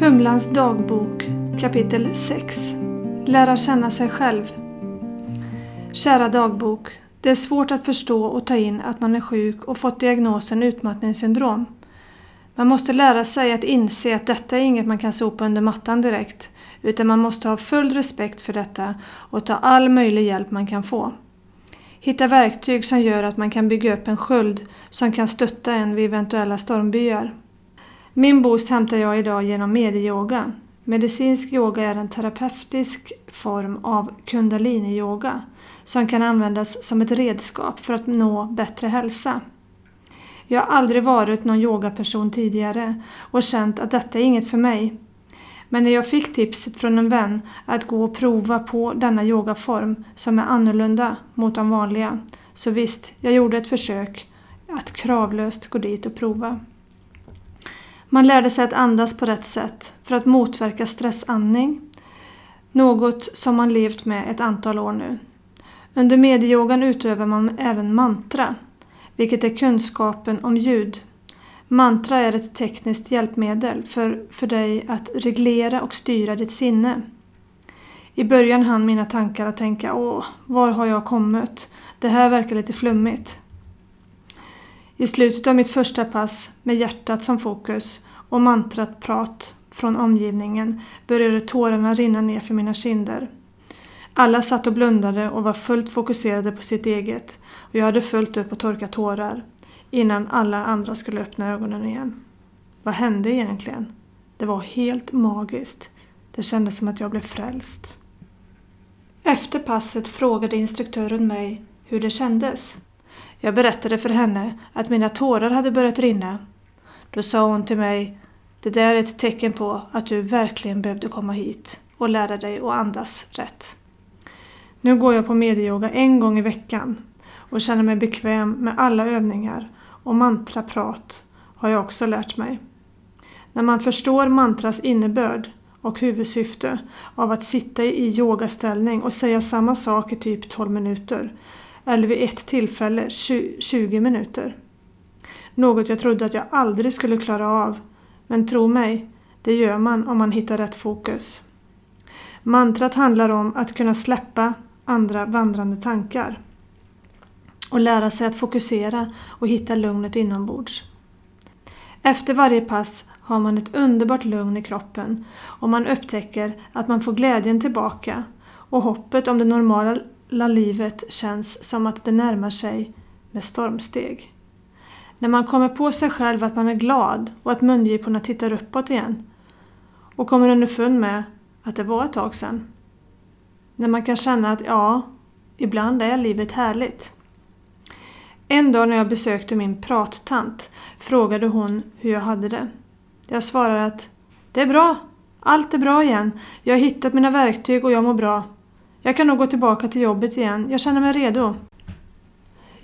Humlans dagbok kapitel 6 Lära känna sig själv Kära dagbok. Det är svårt att förstå och ta in att man är sjuk och fått diagnosen utmattningssyndrom. Man måste lära sig att inse att detta är inget man kan sopa under mattan direkt, utan man måste ha full respekt för detta och ta all möjlig hjälp man kan få. Hitta verktyg som gör att man kan bygga upp en sköld som kan stötta en vid eventuella stormbyar. Min boost hämtar jag idag genom medieyoga. Medicinsk yoga är en terapeutisk form av kundaliniyoga som kan användas som ett redskap för att nå bättre hälsa. Jag har aldrig varit någon yogaperson tidigare och känt att detta är inget för mig. Men när jag fick tipset från en vän att gå och prova på denna yogaform som är annorlunda mot de vanliga, så visst, jag gjorde ett försök att kravlöst gå dit och prova. Man lärde sig att andas på rätt sätt för att motverka stressandning. Något som man levt med ett antal år nu. Under medieyogan utövar man även mantra, vilket är kunskapen om ljud. Mantra är ett tekniskt hjälpmedel för, för dig att reglera och styra ditt sinne. I början hann mina tankar att tänka åh, var har jag kommit? Det här verkar lite flummigt. I slutet av mitt första pass med hjärtat som fokus och mantrat prat från omgivningen började tårarna rinna ner för mina kinder. Alla satt och blundade och var fullt fokuserade på sitt eget och jag hade fullt upp och torkat tårar innan alla andra skulle öppna ögonen igen. Vad hände egentligen? Det var helt magiskt. Det kändes som att jag blev frälst. Efter passet frågade instruktören mig hur det kändes. Jag berättade för henne att mina tårar hade börjat rinna. Då sa hon till mig Det där är ett tecken på att du verkligen behövde komma hit och lära dig att andas rätt. Nu går jag på medieyoga en gång i veckan och känner mig bekväm med alla övningar och mantraprat har jag också lärt mig. När man förstår mantras innebörd och huvudsyfte av att sitta i yogaställning och säga samma sak i typ 12 minuter eller vid ett tillfälle 20 minuter. Något jag trodde att jag aldrig skulle klara av, men tro mig, det gör man om man hittar rätt fokus. Mantrat handlar om att kunna släppa andra vandrande tankar och lära sig att fokusera och hitta lugnet inombords. Efter varje pass har man ett underbart lugn i kroppen och man upptäcker att man får glädjen tillbaka och hoppet om det normala livet känns som att det närmar sig med stormsteg. När man kommer på sig själv att man är glad och att mungiporna tittar uppåt igen och kommer underfund med att det var ett tag sedan. När man kan känna att ja, ibland är livet härligt. En dag när jag besökte min prattant frågade hon hur jag hade det. Jag svarade att det är bra, allt är bra igen. Jag har hittat mina verktyg och jag mår bra. Jag kan nog gå tillbaka till jobbet igen, jag känner mig redo.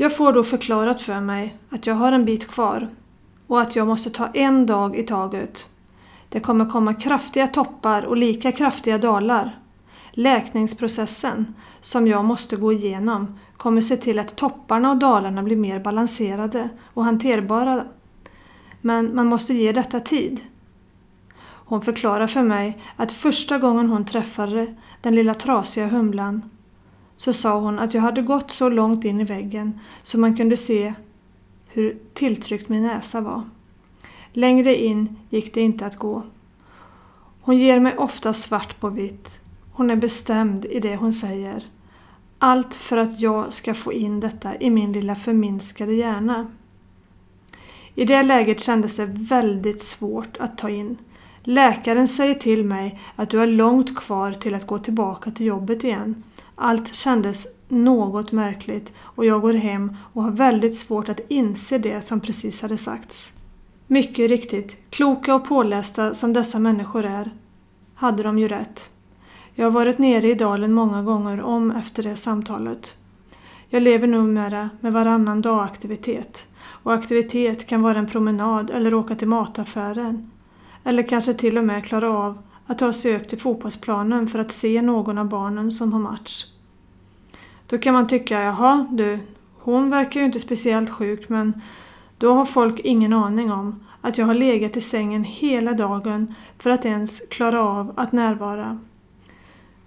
Jag får då förklarat för mig att jag har en bit kvar och att jag måste ta en dag i taget. Det kommer komma kraftiga toppar och lika kraftiga dalar. Läkningsprocessen, som jag måste gå igenom, kommer se till att topparna och dalarna blir mer balanserade och hanterbara. Men man måste ge detta tid. Hon förklarar för mig att första gången hon träffade den lilla trasiga humlan så sa hon att jag hade gått så långt in i väggen så man kunde se hur tilltryckt min näsa var. Längre in gick det inte att gå. Hon ger mig ofta svart på vitt. Hon är bestämd i det hon säger. Allt för att jag ska få in detta i min lilla förminskade hjärna. I det läget kändes det väldigt svårt att ta in. Läkaren säger till mig att du har långt kvar till att gå tillbaka till jobbet igen. Allt kändes något märkligt och jag går hem och har väldigt svårt att inse det som precis hade sagts. Mycket riktigt, kloka och pålästa som dessa människor är, hade de ju rätt. Jag har varit nere i dalen många gånger om efter det samtalet. Jag lever numera med varannan dag-aktivitet och aktivitet kan vara en promenad eller åka till mataffären. Eller kanske till och med klara av att ta sig upp till fotbollsplanen för att se någon av barnen som har match. Då kan man tycka, jaha du, hon verkar ju inte speciellt sjuk men då har folk ingen aning om att jag har legat i sängen hela dagen för att ens klara av att närvara.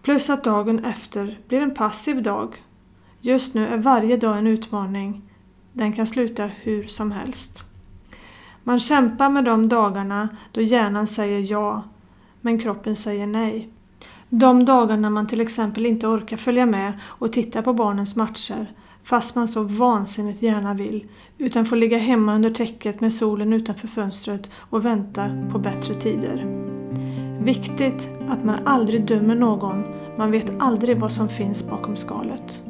Plus att dagen efter blir en passiv dag. Just nu är varje dag en utmaning. Den kan sluta hur som helst. Man kämpar med de dagarna då hjärnan säger ja, men kroppen säger nej. De dagarna man till exempel inte orkar följa med och titta på barnens matcher fast man så vansinnigt gärna vill utan får ligga hemma under täcket med solen utanför fönstret och vänta på bättre tider. Viktigt att man aldrig dömer någon, man vet aldrig vad som finns bakom skalet.